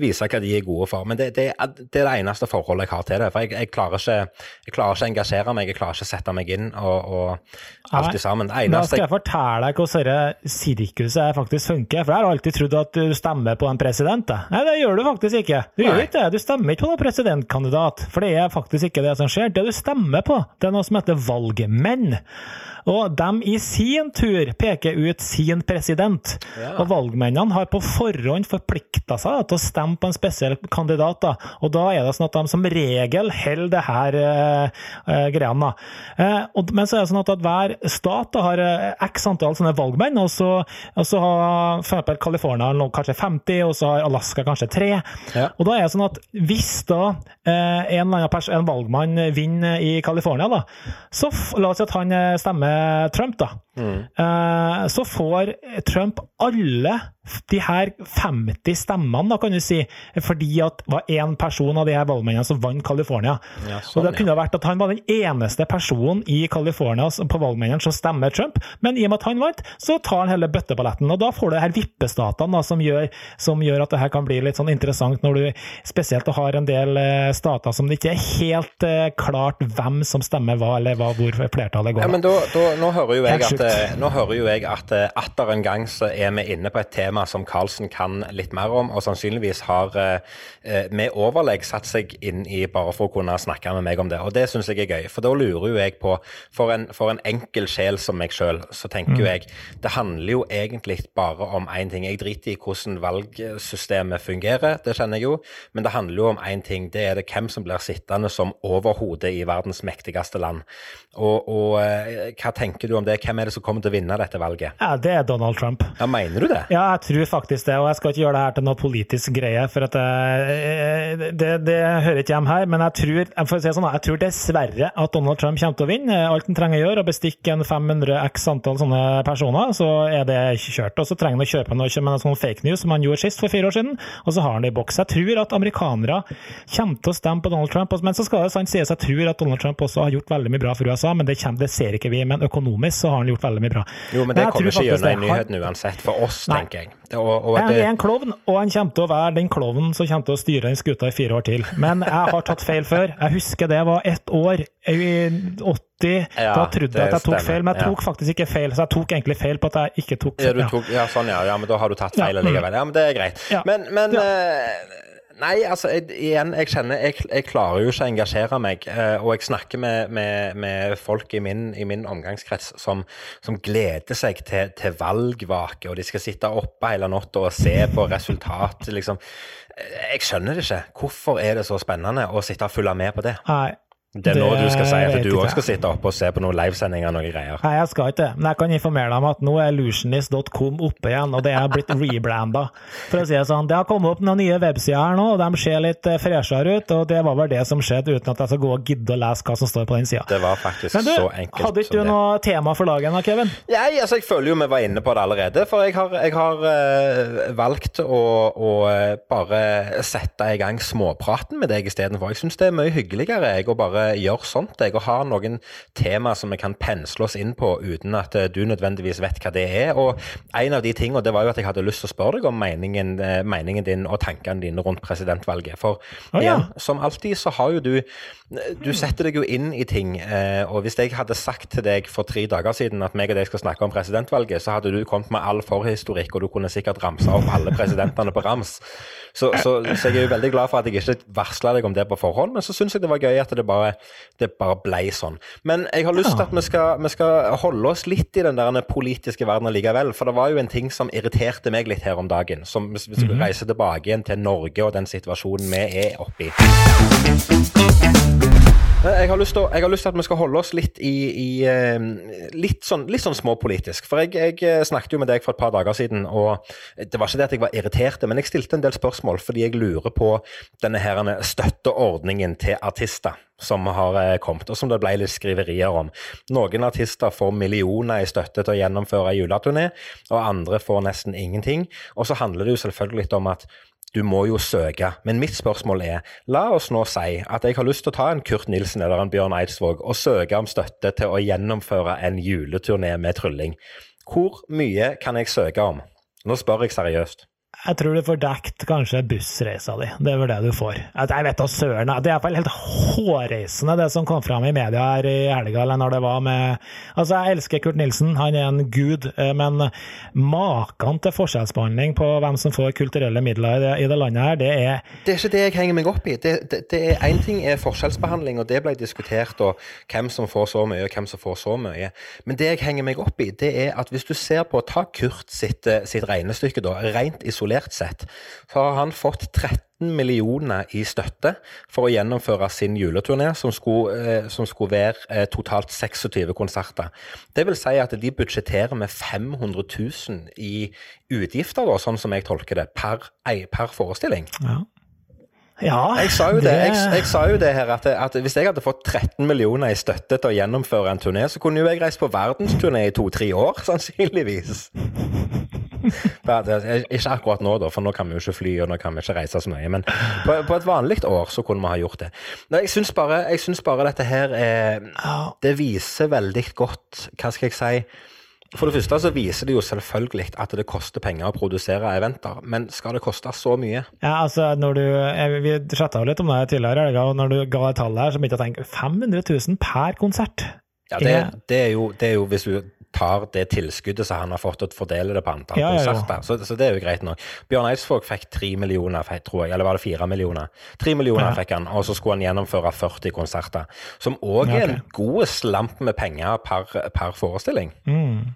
vise hva de er gode for. Men det, det, det er det eneste forholdet jeg har til det. For jeg, jeg, klarer, ikke, jeg klarer ikke å engasjere meg, jeg klarer ikke å sette meg inn og, og alt det sammen. Det Da skal jeg fortelle deg hvordan dette sirkuset faktisk funker. For jeg har alltid trodd at du stemmer på en president. Nei, det gjør du faktisk ikke. Du gjør ikke det. Du stemmer ikke på noen presidentkandidat. For det er faktisk ikke det som skjer. Det du stemmer på, det er noe som heter valgmenn. Og de i sin tur peker ut sin president. Ja. Og valgmennene har på forhånd forplikta seg til å stemme på en spesiell kandidat. Da. Og da er det sånn at de som regel holder det her eh, eh, greiene. Eh, og, men så er det sånn at, at hver stat da, har eh, x antall sånne valgmenn, og så, og så har for California kanskje 50, og så har Alaska kanskje 3. Ja. Og da er det sånn at hvis da eh, en, en valgmann vinner i California, da, så la oss si at han eh, stemmer Trump, da. Eh, så får Trump alle de her 50 stemmene, da, kan du si, fordi at det var én person av de her valgmennene som vant California. Ja, og sånn, det kunne ha vært at han var den eneste personen i California på valgmennene som stemmer Trump, men i og med at han vant, så tar han hele bøtteballetten. Og da får du her vippestatene da, som gjør, som gjør at det her kan bli litt sånn interessant, når du spesielt har en del eh, stater som det ikke er helt eh, klart hvem som stemmer hva, eller hva, hvor flertallet går. Ja, men da, da, nå hører jo jeg at, nå hører jo jeg at eh, atter en gang så er vi inne på et tema som Karlsen kan litt mer om, og sannsynligvis har eh, eh, med overlegg satt seg inn i bare for å kunne snakke med meg om det. Og det syns jeg er gøy, for da lurer jo jeg på For en, for en enkel sjel som meg sjøl, så tenker jo jeg det handler jo egentlig bare om én ting. Jeg driter i hvordan valgsystemet fungerer, det kjenner jeg jo, men det handler jo om én ting. Det er det hvem som blir sittende som overhode i verdens mektigste land. Og, og eh, hva tenker du om det? Hvem er det som kommer til å vinne dette valget? Ja, det er Donald Trump. Ja, Mener du det? Ja, jeg tror faktisk det, og jeg skal ikke gjøre det her til noe politisk greie, for at det, det, det hører ikke hjemme her, men jeg tror, jeg si sånn, jeg tror dessverre at Donald Trump kommer til å vinne. Alt han trenger å gjøre, er å bestikke en 500 x antall sånne personer, så er det kjørt. Og så trenger han å kjøpe noe med sånn fake news som han gjorde sist for fire år siden, og så har han det i boks. Jeg tror at amerikanere kommer til å stemme på Donald Trump, men så skal det sant sies, jeg tror at Donald Trump også har gjort veldig mye bra for USA, men det, kommer, det ser ikke vi, men økonomisk så har han gjort veldig mye bra. Jo, men det men kommer ikke gjennom i det. Han- nyhetene uansett. For oss, Nei. tenker jeg. Det, og, og at Jeg er en klovn, og han kommer til å være den klovnen som kommer til å styre den skuta i fire år til. Men jeg har tatt feil før. Jeg husker det var ett år i 80. Ja, da trodde jeg at jeg tok stemmer, feil, men jeg ja. tok faktisk ikke feil. Så jeg tok egentlig feil på at jeg ikke tok Ja, feil. du Ja. tok, ja, sånn, ja. ja. Men da har du tatt feil Ja, mm. allikevel. Ja, men det er greit. Ja. Men, men Ja. Nei, altså, jeg, igjen, jeg kjenner jeg, jeg klarer jo ikke å engasjere meg. eh, og jeg snakker med, med, med folk i min, i min omgangskrets som, som gleder seg til, til valgvake, og de skal sitte oppe hele natta og se på resultatet, liksom. Eh, Jeg skjønner det ikke. Hvorfor er det så spennende å sitte og følge med på det? Nei. Det er nå Det du skal si at du òg skal sitte oppe og se på noen livesendinger og noen greier. Nei, jeg skal ikke det. Men jeg kan informere deg om at nå er illusionist.com oppe igjen, og det er blitt rebranda. For å si det sånn, det har kommet opp noen nye websider her nå, og de ser litt eh, freshere ut, og det var vel det som skjedde, uten at jeg skal gå og gidde å lese hva som står på den sida. Det var faktisk Men du, så enkelt hadde ikke du noe tema for dagen da, Kevin? Nei, altså jeg føler jo vi var inne på det allerede. For jeg har, jeg har eh, valgt å, å eh, bare sette i gang småpraten med deg istedenfor. Jeg syns det er mye hyggeligere jeg å bare gjøre sånt. Jeg, og ha noen tema som vi kan pensle oss inn på uten at eh, du nødvendigvis vet hva det er. Og en av de tingene det var jo at jeg hadde lyst til å spørre deg om meningen, eh, meningen din og tankene dine rundt presidentvalget. For Å, ja. igjen, som alltid så har jo du Du setter deg jo inn i ting. eh, Og hvis jeg hadde sagt til deg for tre dager siden at meg og deg skal snakke om presidentvalget, så hadde du kommet med all forhistorikk, og du kunne sikkert ramsa opp alle presidentene på rams. Så, så, så jeg er jo veldig glad for at jeg ikke varsla deg om det på forhånd, men så syns jeg det var gøy at det bare, det bare ble sånn. Men jeg har lyst til at vi skal, vi skal holde oss litt i den der politiske verden likevel. For det var jo en ting som irriterte meg litt her om dagen. Som hvis vi reiser reise tilbake igjen til Norge og den situasjonen vi er oppi. Jeg har, lyst til, jeg har lyst til at vi skal holde oss litt i, i eh, litt, sånn, litt sånn småpolitisk. For jeg, jeg eh, snakket jo med deg for et par dager siden, og det var ikke det at jeg var irritert, men jeg stilte en del spørsmål fordi jeg lurer på denne her støtteordningen til artister som har eh, kommet, og som det ble litt skriverier om. Noen artister får millioner i støtte til å gjennomføre juleturné, og andre får nesten ingenting. Og så handler det jo selvfølgelig litt om at du må jo søke. Men mitt spørsmål er, la oss nå si at jeg har lyst til å ta en Kurt Nilsen eller en Bjørn Eidsvåg og søke om støtte til å gjennomføre en juleturné med trylling. Hvor mye kan jeg søke om? Nå spør jeg seriøst. Jeg tror du får dekt kanskje bussreisa di. Det er vel det du får. Jeg vet da søren. Det er iallfall helt hårreisende, det som kom fram i media her i helga, eller når det var med Altså, jeg elsker Kurt Nilsen, han er en gud, eh, men maken til forskjellsbehandling på hvem som får kulturelle midler i det, i det landet her, det er Det er ikke det jeg henger meg opp i. Det er Én ting er forskjellsbehandling, og det ble diskutert, og hvem som får så mye, og hvem som får så mye. Men det jeg henger meg opp i, det er at hvis du ser på Ta Kurt sitt, eh, sitt regnestykke, da, rent isolert sett, så har han fått 13 millioner i støtte for å gjennomføre sin juleturné, som skulle, eh, som skulle være eh, totalt 26 konserter. Det vil si at de budsjetterer med 500 000 i utgifter, da, sånn som jeg tolker det, per, per forestilling. Ja. Ja, Jeg sa jo det, jeg, jeg sa jo det her at, at hvis jeg hadde fått 13 millioner i støtte til å gjennomføre en turné, så kunne jo jeg reist på verdensturné i to-tre år, sannsynligvis. Ikke akkurat nå, da, for nå kan vi jo ikke fly og nå kan vi ikke reise så mye. Men på, på et vanlig år så kunne vi ha gjort det. Nei, jeg syns bare, bare dette her er Det viser veldig godt Hva skal jeg si? For det første så viser det jo selvfølgelig at det koster penger å produsere eventer, men skal det koste så mye? Ja, altså, når du, jeg, Vi chatta jo litt om det tidligere, i helga, og når du ga et tall her, så begynte jeg å tenke 500 000 per konsert. Ja, det, det, er jo, det er jo hvis du tar det tilskuddet som han har fått, og fordeler det på antall Ja, konserter. Så, så det er jo greit nok. Bjørn Eidsvåg fikk tre millioner, tror jeg, eller var det fire millioner? Tre millioner Ja. fikk han, og så skulle han gjennomføre 40 konserter. Som òg er en god slamp med penger per, per forestilling. Mm.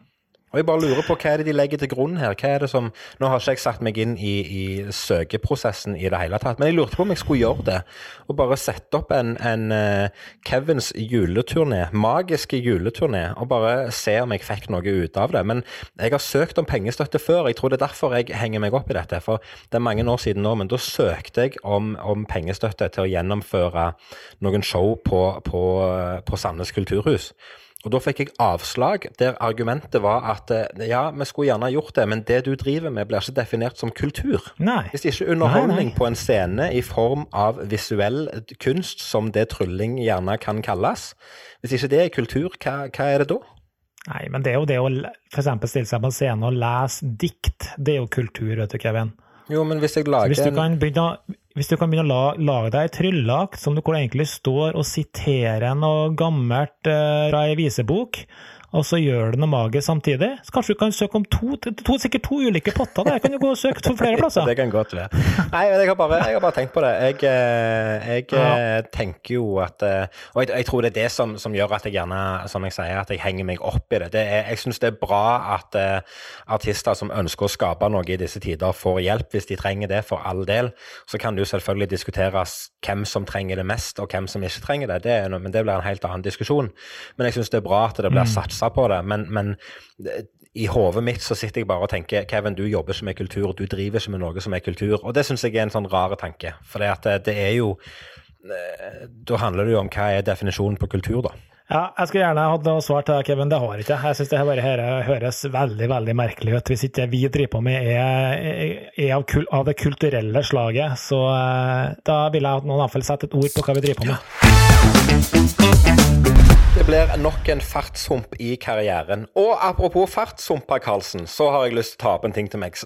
Og jeg bare lurer på hva er det de legger til grunn her? Hva er det som, Nå har ikke jeg satt meg inn i, i søkeprosessen i det hele tatt, men jeg lurte på om jeg skulle gjøre det. Og bare sette opp en, en eh, Kevins juleturné, magiske juleturné, og bare se om jeg fikk noe ut av det. Men jeg har søkt om pengestøtte før, jeg tror det er derfor jeg henger meg opp i dette. For det er mange år siden nå, men da søkte jeg om, om pengestøtte til å gjennomføre noen show på, på, på Sandnes kulturhus. Og da fikk jeg avslag, der argumentet var at eh, ja, vi skulle gjerne gjort det, men det du driver med blir ikke definert som kultur. Nei. Hvis ikke underholdning Nei, nei. på en scene i form av visuell kunst, som det trylling gjerne kan kalles, hvis ikke det er kultur, hva, hva er det da? Nei, men det er jo det å f.eks. stille seg på en scene og lese dikt, det er jo kultur, vet du, Kevin. Jo, men hvis jeg Så lager hvis du en kan begynne, å- hvis du kan begynne å la, lage deg ei trylleakt som du egentlig står og siterer noe gammelt eh, fra ei visebok, og så gjør du noe magisk samtidig. Så kanskje du kan søke om to, to sikkert to ulike potter der. Kan du gå og søke for flere plasser? det kan godt være. Nei, jeg har bare, jeg har bare tenkt på det. Jeg, eh, jeg ja. Eh, tenker jo at eh, Og jeg, jeg, tror det er det som, som, gjør at jeg gjerne, som jeg sier, at jeg henger meg opp i det. det er, jeg syns det er bra at uh, artister som ønsker å skape noe i disse tider, får hjelp hvis de trenger det, for all del. Så kan det jo selvfølgelig diskuteres hvem som trenger det mest, og hvem som ikke trenger det. det noe, men det blir en helt annen diskusjon. Men jeg syns det er bra at det blir mm. Satsa på det. Men, men i hodet mitt så sitter jeg bare og tenker Kevin, du jobber ikke med kultur, du driver ikke med noe som er kultur. Og det syns jeg er en sånn rar tanke. For det, at det er jo eh, Da handler det jo om hva er definisjonen på kultur, da. Ja, jeg skulle gjerne hatt noe svar til Kevin. Det har jeg ikke. Jeg syns det bare her høres veldig veldig merkelig ut. Hvis ikke vi driver på med er, er av, kul, av, det kulturelle slaget, så da vil jeg at noen iallfall setter et ord på hva vi driver på med. Ja. Det blir nok en fartshump i karrieren. Og apropos fartshumper, Karlsen, så har jeg lyst til å ta opp en ting, meg,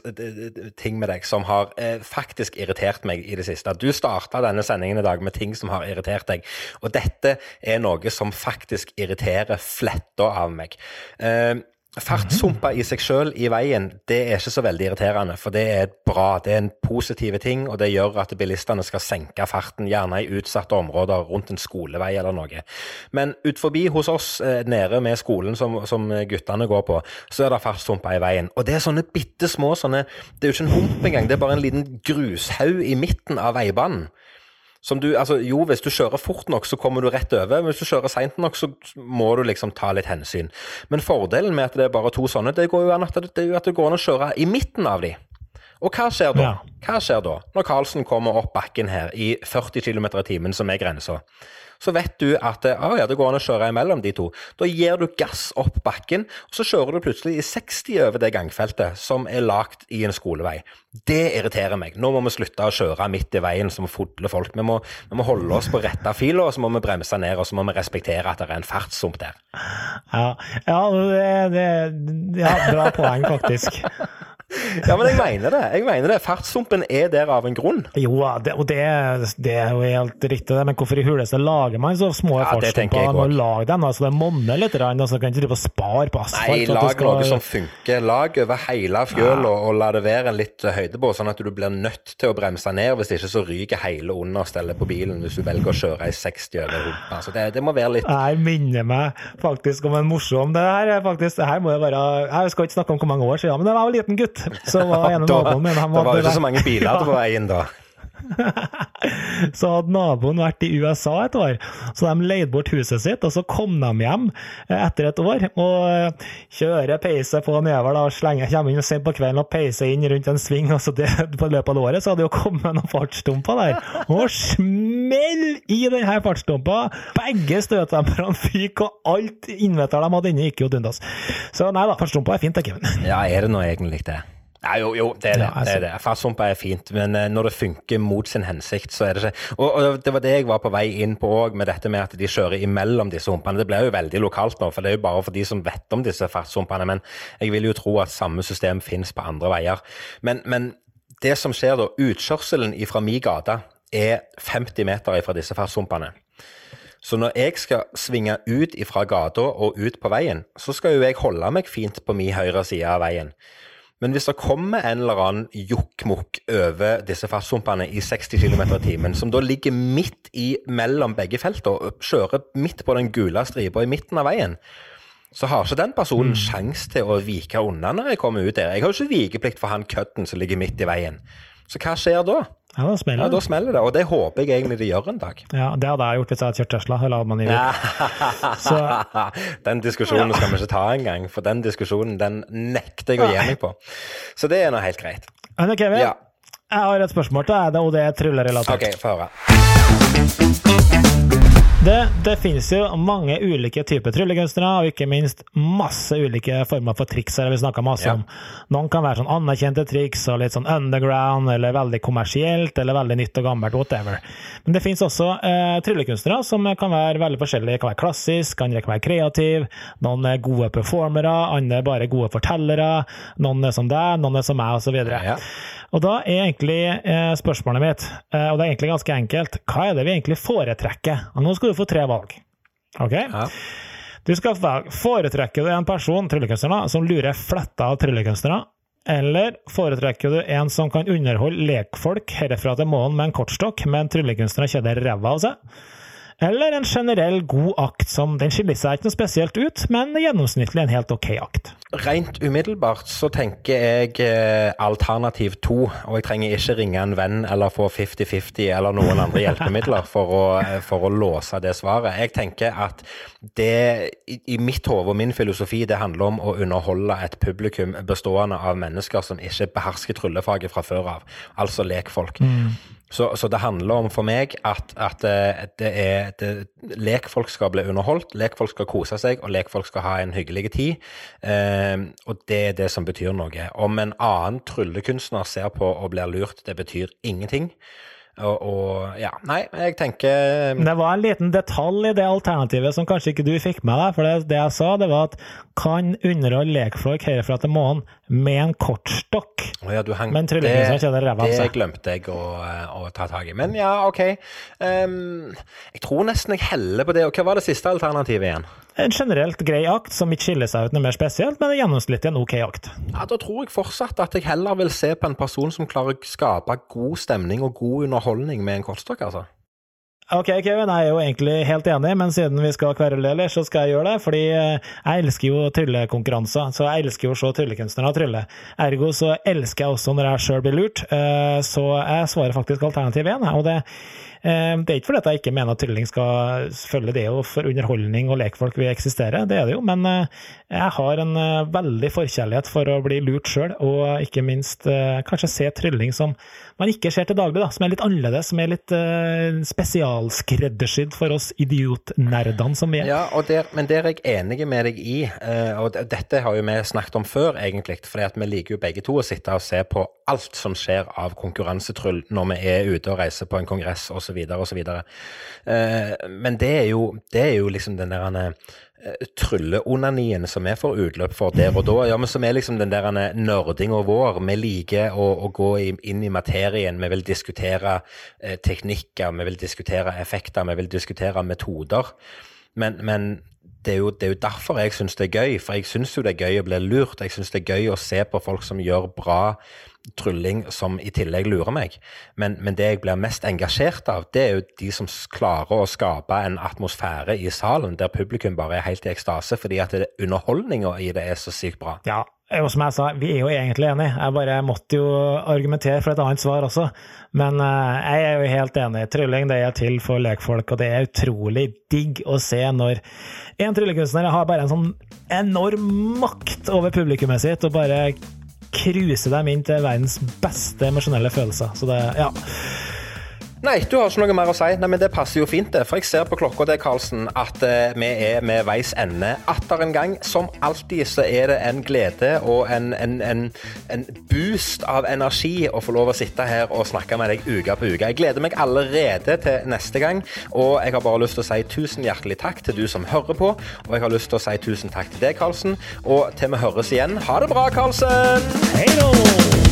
ting med deg som har eh, faktisk irritert meg i det siste. Du starta denne sendingen i dag med ting som har irritert deg. Og dette er noe som faktisk irriterer fletta av meg. Eh, Fartshumpa i seg sjøl i veien, det er ikke så veldig irriterende. For det er bra, det er en positiv ting, og det gjør at bilistene skal senke farten, gjerne i utsatte områder rundt en skolevei eller noe. Men ut forbi hos oss eh, nede med skolen som, som, guttene går på, så er det fartshumper i veien. Og det er sånne bitte små sånne Det er jo ikke en hump engang, det er bare en liten grushaug i midten av veibanen. Som du, altså, jo, hvis du kjører fort nok, så kommer du rett over. Men hvis du kjører seint nok, så må du liksom ta litt hensyn. Men fordelen med at det er bare to sånne, det går jo an at det, det, at det går an å kjøre i midten av de. Og hva skjer da? Hva skjer da, når Karlsen kommer opp bakken her i 40 km i timen, som er grensa? Så vet du at ah, ja, det går an å kjøre imellom de to. Da gir du gass opp bakken, og så kjører du plutselig i 60 over det gangfeltet som er lagt i en skolevei. Det irriterer meg. Nå må vi slutte å kjøre midt i veien som fodler folk. Vi må, vi må, holde oss på rette fila, og så må vi bremse ned, og så må vi respektere at det er en fartssump der. Ja, ja det, det, ja bra poeng, faktisk. Ja, men jeg mener det. Jeg mener det. Fartssumpen er der av en grunn. Jo, det, og det, det, er jo helt riktig, det. Men hvorfor i huleste lager man så små ja, fartssumper? Man må lage dem altså det monner litt, og så kan ikke drive og spare på asfalt. Nei, lag skal... noe som funker. Lag over hele fjøla, ja. og la det være en litt høyde på, sånn at du blir nødt til å bremse ned. Hvis ikke så ryker hele understellet på bilen hvis du velger å kjøre i 60 over rumpa. Så det, det, må være litt Jeg minner meg faktisk om en morsom Det her er faktisk, det her må jo være Jeg skal ikke snakke om hvor mange år siden, men jeg var en liten gutt så var en av naboene min Det var jo ikke så mange biler på veien da. så hadde naboen vært i USA et år, så de leide bort huset sitt. Og så kom de hjem etter et år og eh, kjører peise på nedover da, og slenger, kommer inn sent på kvelden og peiser inn rundt en sving. og så det, På løpet av året så hadde det jo kommet noen fartsdumper der. Og smell i denne fartsdumpa! Begge støtdemperne fyker, og alt innvetter de hadde inne, gikk jo dundas. Så nei da, fartsdumpa er fint, det, Kevin. Ja, er det nå egentlig det? Ja, jo, jo, det er det. Ja, altså. det, er det. Fartshumpa er fint, men uh, når det funker mot sin hensikt, så er det ikke og, og, det var det jeg var på vei inn på òg, med dette med at de kjører imellom disse humpene. Det blir jo veldig lokalt nå, for det er jo bare for de som vet om disse fartshumpene. Men jeg vil jo tro at samme system finnes på andre veier. Men, men det som skjer da, utkjørselen fra mi gate er 50 meter fra disse fartshumpene. Så når jeg skal svinge ut fra gata og ut på veien, så skal jo jeg holde meg fint på min høyre side av veien. Men hvis det kommer en eller annen jokkmokk over disse fastsumpene i 60 km i timen, som da ligger midt i mellom begge feltene kjører midt på den gule stripa i midten av veien, så har ikke den personen mm. sjanse til å vike unna når jeg kommer ut der. Jeg har jo ikke vikeplikt for han kødden som ligger midt i veien. Så hva skjer da? Ja, da smeller, det. ja, da smeller det. Og det håper jeg egentlig det gjør en dag. Ja, Det hadde jeg gjort hvis jeg hadde kjørt Tesla. Eller hadde man Så... den diskusjonen skal vi ikke ta engang, for den diskusjonen den nekter jeg å gi meg på. Så det er nå helt greit. Men Kevin, ja. jeg har et spørsmål til deg, og det er tryllerelatert. Ok, få høre. Det, det, finnes jo mange ulike typer tryllekunstnere, og ikke minst masse ulike former for triks. vi snakka masse ja. om. Noen kan være sånn anerkjente triks og litt sånn underground, eller veldig kommersielt, eller veldig nytt og gammelt, whatever. Men det finnes også eh, tryllekunstnere som kan være veldig forskjellige. Kan være klassisk, andre kan være kreativ, noen er gode performere, andre bare gode fortellere, noen er som deg, noen er som meg, osv. Ja. Og da er egentlig eh, spørsmålet mitt, eh, og det er egentlig ganske enkelt, hva er det vi egentlig foretrekker? Og nå skal du få tre valg. Ok? Ja. Du skal velge foretrekker du en person tryllekunstner, som lurer fletta av tryllekunstnere, eller foretrekker du en som kan underholde lekfolk herfra til månen med en kortstokk, men tryllekunstnere kjeder ræva av seg? Eller en generell god akt som Den skiller seg ikke noe spesielt ut, men gjennomsnittlig en helt ok akt. Rent umiddelbart så tenker jeg eh, alternativ to, og jeg trenger ikke ringe en venn eller få 50-50 eller noen andre hjelpemidler for å, eh, for å, låse det svaret. Jeg tenker at det i, i mitt hode og min filosofi det handler om å underholde et publikum bestående av mennesker som ikke behersker tryllefaget fra før av, altså lekfolk. Mm. Så, så, det handler om for meg at, at eh, det er det, lekfolk skal bli underholdt, lekfolk skal kose seg, og lekfolk skal ha en hyggelig tid. Eh, og det er det som betyr noe. Om en annen tryllekunstner ser på og blir lurt, det betyr ingenting. Og, og, ja, nei, jeg tenker Det var en liten detalj i det alternativet som kanskje ikke du fikk med deg. For det, det jeg sa, det var at kan underholde lekfolk herfra til månen med en kortstokk. Oh, ja, hang, men tryllekunstneren kjenner ræva av seg. Det glemte jeg å, å, ta tak i. Men ja, OK. Um, jeg tror nesten jeg heller på det. Og hva var det siste alternativet igjen? En generelt grei akt som ikke skiller seg ut noe mer spesielt, men gjennomsnittlig en OK akt. Ja, Da tror jeg fortsatt at jeg heller vil se på en person som klarer å skape god stemning og god underholdning med en kortstokk, altså. Ok, Kevin, jeg er jo egentlig helt enig, men siden vi skal kverulere, så skal jeg gjøre det. Fordi eh, jeg elsker jo tryllekonkurranser, så jeg elsker jo å se tryllekunstnere trylle. Ergo så elsker jeg også når jeg sjøl blir lurt, eh, så jeg svarer faktisk alternativ én. Og det det er ikke fordi at jeg ikke mener at trylling skal følge det og for underholdning og lekfolk vil eksistere, det er det jo, men eh, jeg har en eh, veldig forkjærlighet for å bli lurt sjøl, og ikke minst kanskje se trylling som man ikke ser til daglig, da, som er litt annerledes, som er litt spesialskreddersydd for oss idiotnerdene som vi er. Ja, der, men det er jeg enig med deg i, og dette har jo vi snakket om før, egentlig, for vi liker jo begge to å sitte og se på alt som skjer av konkurransetryll når vi er ute og reiser på en kongress osv. osv. osv. men det er, jo, det er jo liksom den der eh, trylleonanien som vi får utløp for der og da. Ja, men Som er liksom den der nerdinga vår. Vi liker å, å gå inn i materien. Vi vil diskutere eh, teknikker, vi vil diskutere effekter, vi vil diskutere metoder. Men, men det, er jo, det, er jo, derfor jeg syns det er gøy. For jeg syns jo det er gøy å bli lurt. Jeg syns det er gøy å se på folk som gjør bra trylling som i tillegg lurer meg. Men, men, det jeg blir mest engasjert av, det er jo de som klarer å skape en atmosfære i salen der publikum bare er helt i ekstase, fordi at underholdninga i det er så sykt bra. Ja, og som jeg sa, vi er jo egentlig enige. Jeg bare måtte jo argumentere for et annet svar også. Men uh, jeg er jo helt enig. Trylling det er til for lekfolk, og det er utrolig digg å se når en tryllekunstner har bare en sånn enorm makt over publikummet sitt, og bare cruise dem inn til verdens beste emosjonelle følelser. Så det, ja. Nei, du har ikke noe mer å si. Nei, men Det passer jo fint, det. For jeg ser på klokka det, Karlsen, at eh, vi er med veis ende atter en gang. Som alltid så er det en glede og en, en, en, en, boost av energi å få lov å sitte her og snakke med deg uke på uke. Jeg gleder meg allerede til neste gang, og jeg har bare lyst til å si tusen hjertelig takk til du som hører på. Og jeg har lyst til å si tusen takk til deg, Karlsen. Og til vi høres igjen, ha det bra, Karlsen! Hei då!